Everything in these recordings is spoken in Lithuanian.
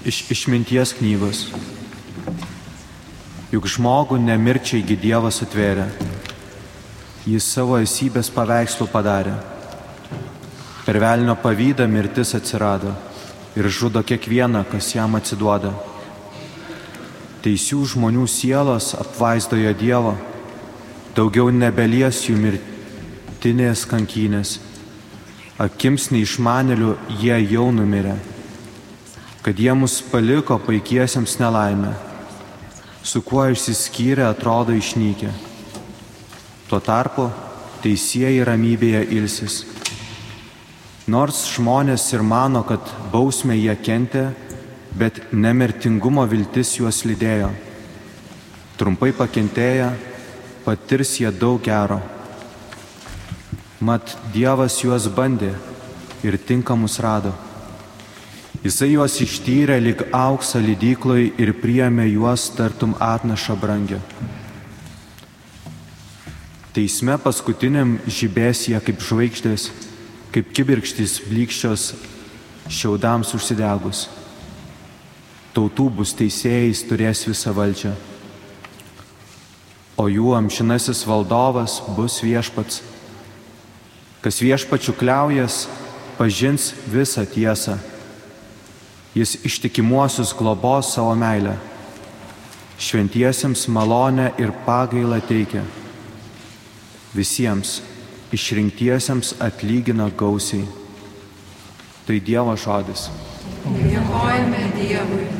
Iš išminties knygos. Juk žmogų nemirčiaigi Dievas atvėrė. Jis savo esybės paveikslų padarė. Per velnio pavydą mirtis atsirado ir žudo kiekvieną, kas jam atsiduoda. Teisių žmonių sielos apvaizdojo Dievo, daugiau nebelies jų mirtinės kankynės. Akims neišmanelių jie jau numirė kad jie mus paliko paikiesiems nelaimę, su kuo išsiskyrę atrodo išnykę. Tuo tarpu teisėjai ramybėje ilsis. Nors žmonės ir mano, kad bausmę jie kentė, bet nemirtingumo viltis juos lydėjo. Trumpai pakentėję, patirs jie daug gero. Mat Dievas juos bandė ir tinkamus rado. Jisai juos ištyrė lik auksą lydykloj ir priėmė juos tartum atnašą brangę. Teisme paskutiniam žibės jie kaip žvaigždės, kaip kibirkštys blikščios šiaudams užsidegus. Tautų bus teisėjais turės visą valdžią, o jų amžinasis valdovas bus viešpats. Kas viešpačių kliaujas, pažins visą tiesą Jis ištikimuosius globos savo meilę. Šventiesiems malonę ir pagailą teikia. Visiems išrinktiesiems atlygina gausiai. Tai Dievo žodis. Dėkojame Dievui.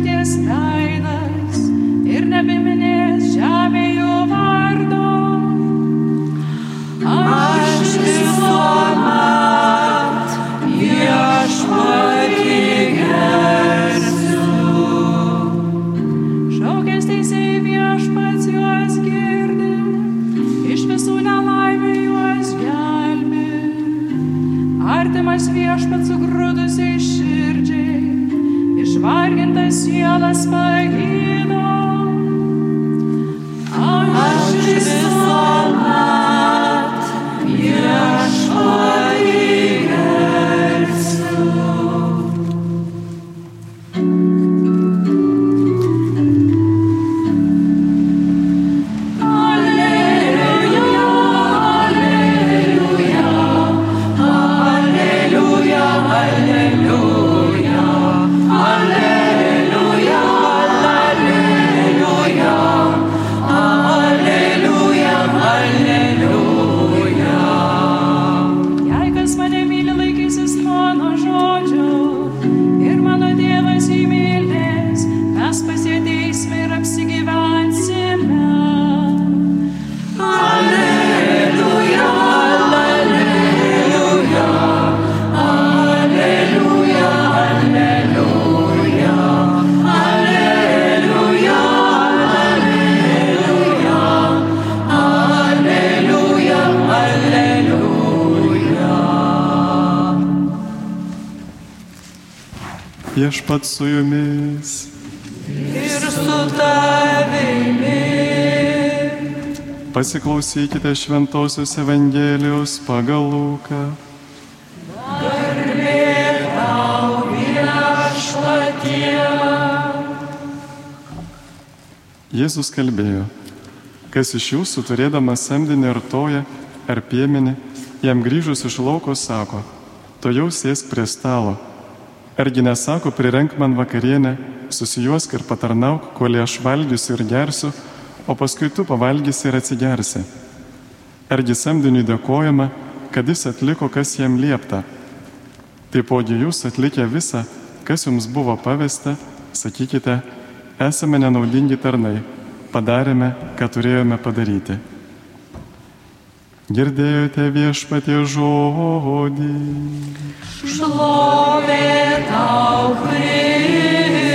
I'll pagina. Angelis Viešpat su jumis. Ir su tavimi. Pasiklausykite Šventojios Evangelijos pagal Luką. Jėzus kalbėjo, kas iš jūsų turėdamas samdinį ar toją ar piemenį, jam grįžus iš lauko sako, to jau sėsk prie stalo. Argi nesako, prirenk man vakarienę susijuosk ir patarnauk, kol aš valgysiu ir gersiu, o paskui tu pavalgysi ir atsigersi. Argi samdiniui dėkojama, kad jis atliko, kas jam liepta. Taipogi jūs atlikę visą, kas jums buvo pavesta, sakykite, esame nenaudingi tarnai, padarėme, ką turėjome padaryti. Girdėjote viešpatie žodį. Šlovė tau, Kristau.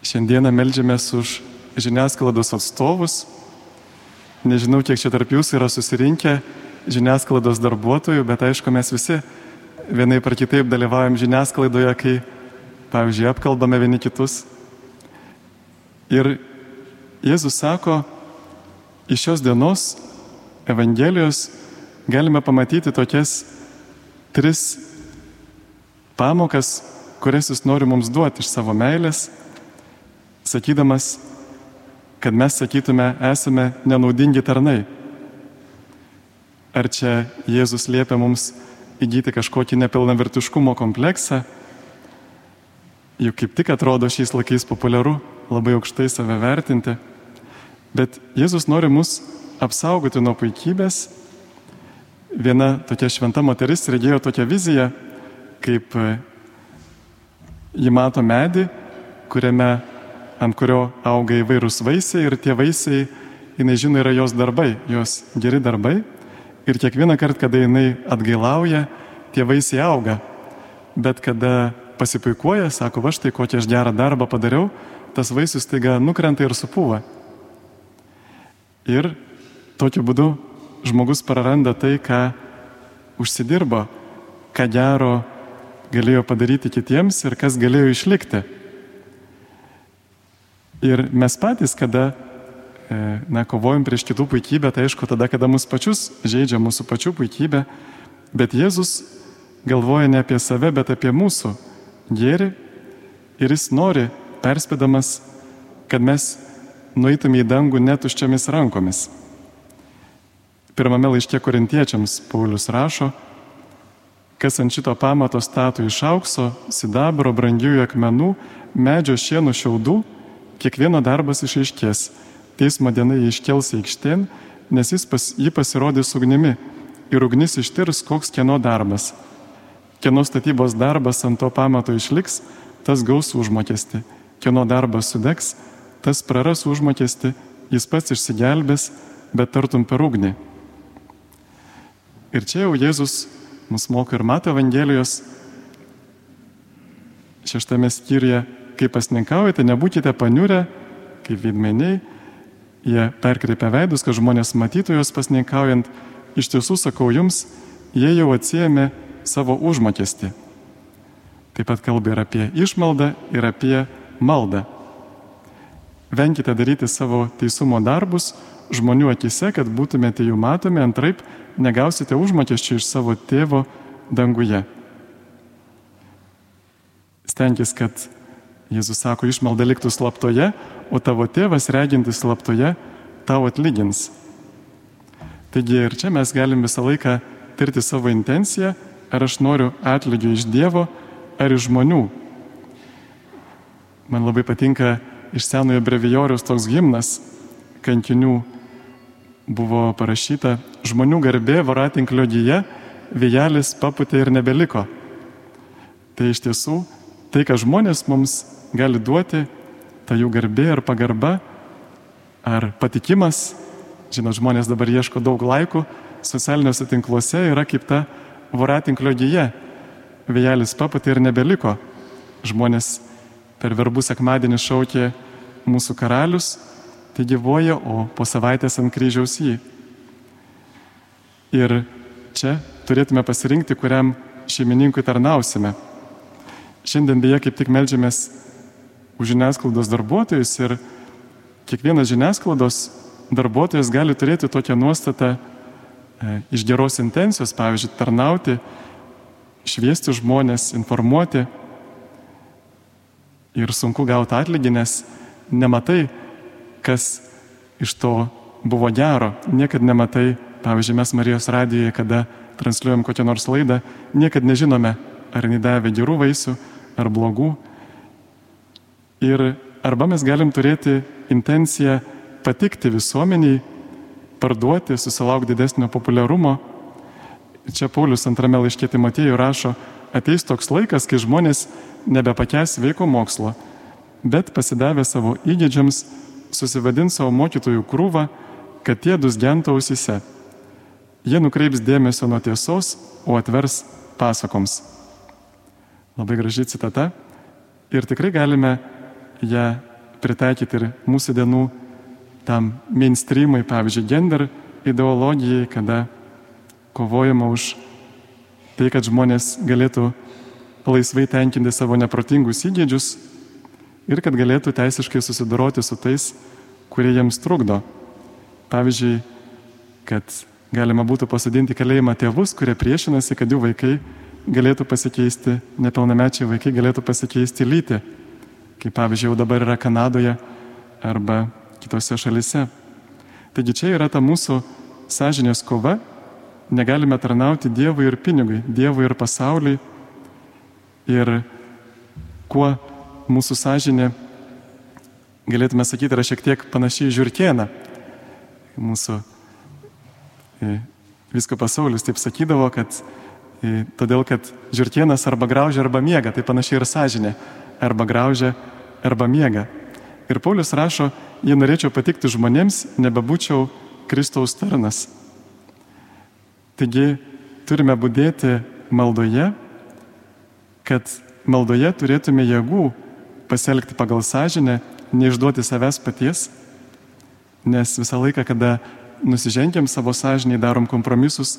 Šiandieną melžiamės už žiniasklaidos atstovus. Nežinau, kiek čia tarp jūsų yra susirinkę žiniasklaidos darbuotojų, bet aišku, mes visi vienai par kitaip dalyvaujam žiniasklaidoje, kai, pavyzdžiui, apkalbame vieni kitus. Ir Jėzus sako, iš šios dienos Evangelijos galime pamatyti tokias tris pamokas, kurias jis nori mums duoti iš savo meilės, sakydamas, kad mes sakytume, esame nenaudingi tarnai. Ar čia Jėzus liepia mums įgyti kažkokį nepilnavertiškumo kompleksą? Juk kaip tik atrodo šiais laikais populiaru labai aukštai save vertinti. Bet Jėzus nori mus apsaugoti nuo puikybės. Viena tokia šventa moteris regėjo tokią viziją, kaip ji mato medį, kuriame, ant kurio auga įvairūs vaisiai ir tie vaisiai, jinai žino, yra jos darbai, jos geri darbai. Ir kiekvieną kartą, kada jinai atgailauja, tie vaisiai auga. Bet kada pasipuikuoja, sako, va štai kokią aš gerą darbą padariau, tas vaisius taiga nukrenta ir supūva. Ir tokiu būdu žmogus praranda tai, ką užsidirbo, ką gero galėjo padaryti kitiems ir kas galėjo išlikti. Ir mes patys, kada na, kovojam prieš kitų puikybę, tai aišku, tada, kada mus pačius žaidžia mūsų pačių puikybė, bet Jėzus galvoja ne apie save, bet apie mūsų gėrį ir jis nori, perspėdamas, kad mes nueitume į dangų netuščiamis rankomis. Pirmame laiške korintiečiams Paulius rašo, kas ant šito pamato statų iš aukso, sidabro, brangiųjų akmenų, medžio šienų šiaudų, kiekvieno darbas išaiškės. Teismo diena jį iškels aikštėn, nes jis pas, jį pasirodys ugnimi ir ugnis ištirs, koks kieno darbas. Kieno statybos darbas ant to pamato išliks, tas gaus užmokesti. Kieno darbas sudegs, tas praras užmokesti, jis pats išsigelbės, bet tartum per ugnį. Ir čia jau Jėzus mus moko ir mato Evangelijos šeštame skyriuje, kai pasninkaujate, nebūkite paniurę, kaip vidmeniai, jie perkreipia veidus, kad žmonės matytų juos pasninkaujant. Iš tiesų sakau jums, jie jau atsijėmė savo užmokestį. Taip pat kalba ir apie išmaldą, ir apie maldą. Venkite daryti savo teisumo darbus žmonių akise, kad būtumėte jų matomi, antraip negausite užmokesčių iš savo tėvo danguje. Stenkis, kad Jėzus sako, išmalda liktų slaptoje, o tavo tėvas regintis slaptoje tau atlygins. Taigi ir čia mes galim visą laiką tirti savo intenciją, ar aš noriu atlygio iš Dievo ar iš žmonių. Man labai patinka iš senojo brevijorius toks gimnas kankinių buvo parašyta žmonių garbė voratinklio gyje, vėjelis paputė ir nebeliko. Tai iš tiesų tai, ką žmonės mums gali duoti, ta jų garbė ar pagarba, ar patikimas, žinot, žmonės dabar ieško daug laikų, socialiniuose tinkluose yra kaip ta voratinklio gyje. Vėjelis paputė ir nebeliko. Žmonės per verbų sekmadienį šaukė mūsų karalius, tai gyvoja, o po savaitės ant kryžiaus jį. Ir čia turėtume pasirinkti, kuriam šeimininkui tarnausime. Šiandien beje kaip tik melžiamės už žiniasklaidos darbuotojus ir kiekvienas žiniasklaidos darbuotojas gali turėti tokią nuostatą e, iš geros intencijos, pavyzdžiui, tarnauti, šviesti žmonės, informuoti. Ir sunku gauti atlygį, nes nematai, kas iš to buvo gero. Niekad nematai, pavyzdžiui, mes Marijos radijoje, kada transliuojam kokią nors laidą, niekad nežinome, ar jinai davė gerų vaisių ar blogų. Ir arba mes galim turėti intenciją patikti visuomeniai, parduoti, susilaukti didesnio populiarumo. Čia Paulius antrame laiškė Timotėjų rašo, ateis toks laikas, kai žmonės nebepakęs veiko mokslo, bet pasidavę savo įgėdžiams susivadins savo mokytojų krūvą, kad tie dus gento ausise. Jie nukreips dėmesio nuo tiesos, o atvers pasakoms. Labai graži citata ir tikrai galime ją pritaikyti ir mūsų dienų tam mainstreamai, pavyzdžiui, gender ideologijai, kada kovojama už tai, kad žmonės galėtų laisvai tenkinti savo neprotingus įgėdžius ir kad galėtų teisiškai susidoroti su tais, kurie jiems trukdo. Pavyzdžiui, kad galima būtų pasodinti kalėjimą tėvus, kurie priešinasi, kad jų vaikai galėtų pasikeisti, nepilnamečiai vaikai galėtų pasikeisti lytį, kaip pavyzdžiui jau dabar yra Kanadoje arba kitose šalise. Taigi čia yra ta mūsų sąžinės kova, negalime tarnauti Dievui ir pinigui, Dievui ir pasauliui. Ir kuo mūsų sąžinė, galėtume sakyti, yra šiek tiek panašiai žiūrkieną. Mūsų e, visko pasaulis taip sakydavo, kad e, todėl, kad žiūrkienas arba graužia, arba miega, tai panašiai ir sąžinė, arba graužia, arba miega. Ir Paulius rašo, jei norėčiau patikti žmonėms, nebebūčiau Kristaus tarnas. Taigi turime būdėti maldoje, kad maldoje turėtume jėgų pasielgti pagal sąžinę, neišduoti savęs paties, nes visą laiką, kada nusižengiam savo sąžiniai, darom kompromisus,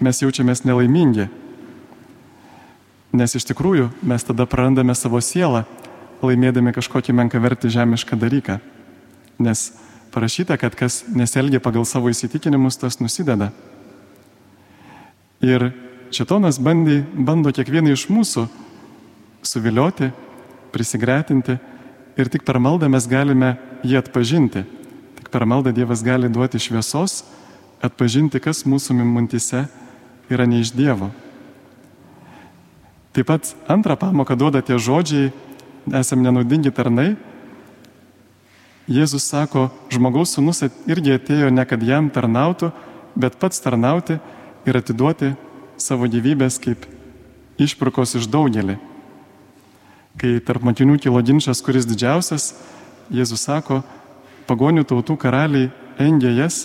mes jaučiamės nelaimingi. Nes iš tikrųjų mes tada prarandame savo sielą, laimėdami kažkokį menkavertį žemišką dalyką. Nes parašyta, kad kas nesielgia pagal savo įsitikinimus, tas nusideda. Ir šitonas bandė, bando kiekvieną iš mūsų suvilioti, prisigretinti ir tik per maldą mes galime jį atpažinti. Tik per maldą Dievas gali duoti šviesos, atpažinti, kas mūsų mintise yra ne iš Dievo. Taip pat antrą pamoką duoda tie žodžiai, esam nenaudingi tarnai. Jėzus sako, žmogaus sunus irgi atėjo ne kad jam tarnautų, bet pats tarnauti ir atiduoti savo gyvybės kaip išpirkos iš daugelį. Kai tarp mokinių kilo ginčas, kuris didžiausias, Jėzus sako, pagonių tautų karaliai engė jas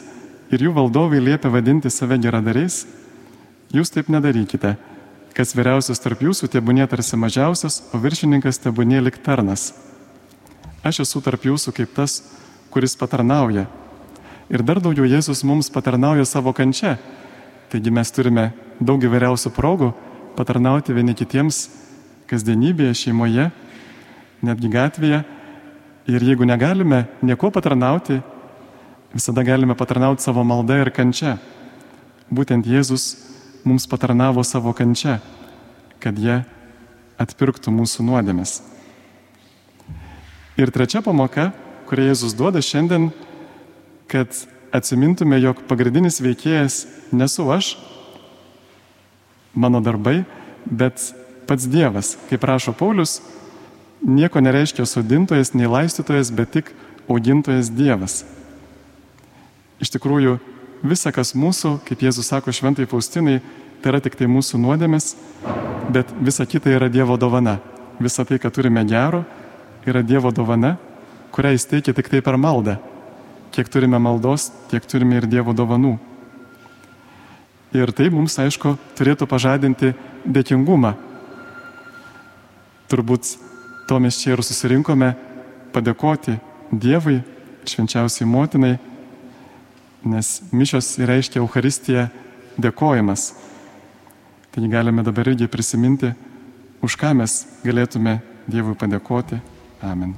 ir jų valdovai liepia vadinti save geradariais, jūs taip nedarykite kas vyriausias tarp jūsų, tebūnė tarsi mažiausias, o viršininkas tebūnė lik tarnas. Aš esu tarp jūsų kaip tas, kuris patarnauja. Ir dar daugiau Jėzus mums patarnauja savo kančia. Taigi mes turime daug įvairiausių progų patarnauti vieni kitiems kasdienybėje, šeimoje, netgi gatvėje. Ir jeigu negalime nieko patarnauti, visada galime patarnauti savo maldą ir kančia. Būtent Jėzus mums patarnavo savo kančia, kad jie atpirktų mūsų nuodėmes. Ir trečia pamoka, kurią Jėzus duoda šiandien, kad atsimintume, jog pagrindinis veikėjas nesu aš, mano darbai, bet pats Dievas. Kaip rašo Paulius, nieko nereiškia sodintojas, nei laistytojas, bet tik augintojas Dievas. Iš tikrųjų, visa, kas mūsų, kaip Jėzus sako šventai Faustinai, tai yra tik tai mūsų nuodėmės, bet visa kita yra Dievo dovana. Visa tai, ką turime gero, yra Dievo dovana, kurią jis teikia tik tai per maldą. Kiek turime maldos, tiek turime ir Dievo dovanų. Ir tai mums, aišku, turėtų pažadinti dėkingumą. Turbūt to mes čia ir susirinkome padėkoti Dievui, švenčiausiai motinai, nes mišios reiškia Euharistija dėkojimas. Taigi galime dabar irgi prisiminti, už ką mes galėtume Dievui padėkoti. Amen.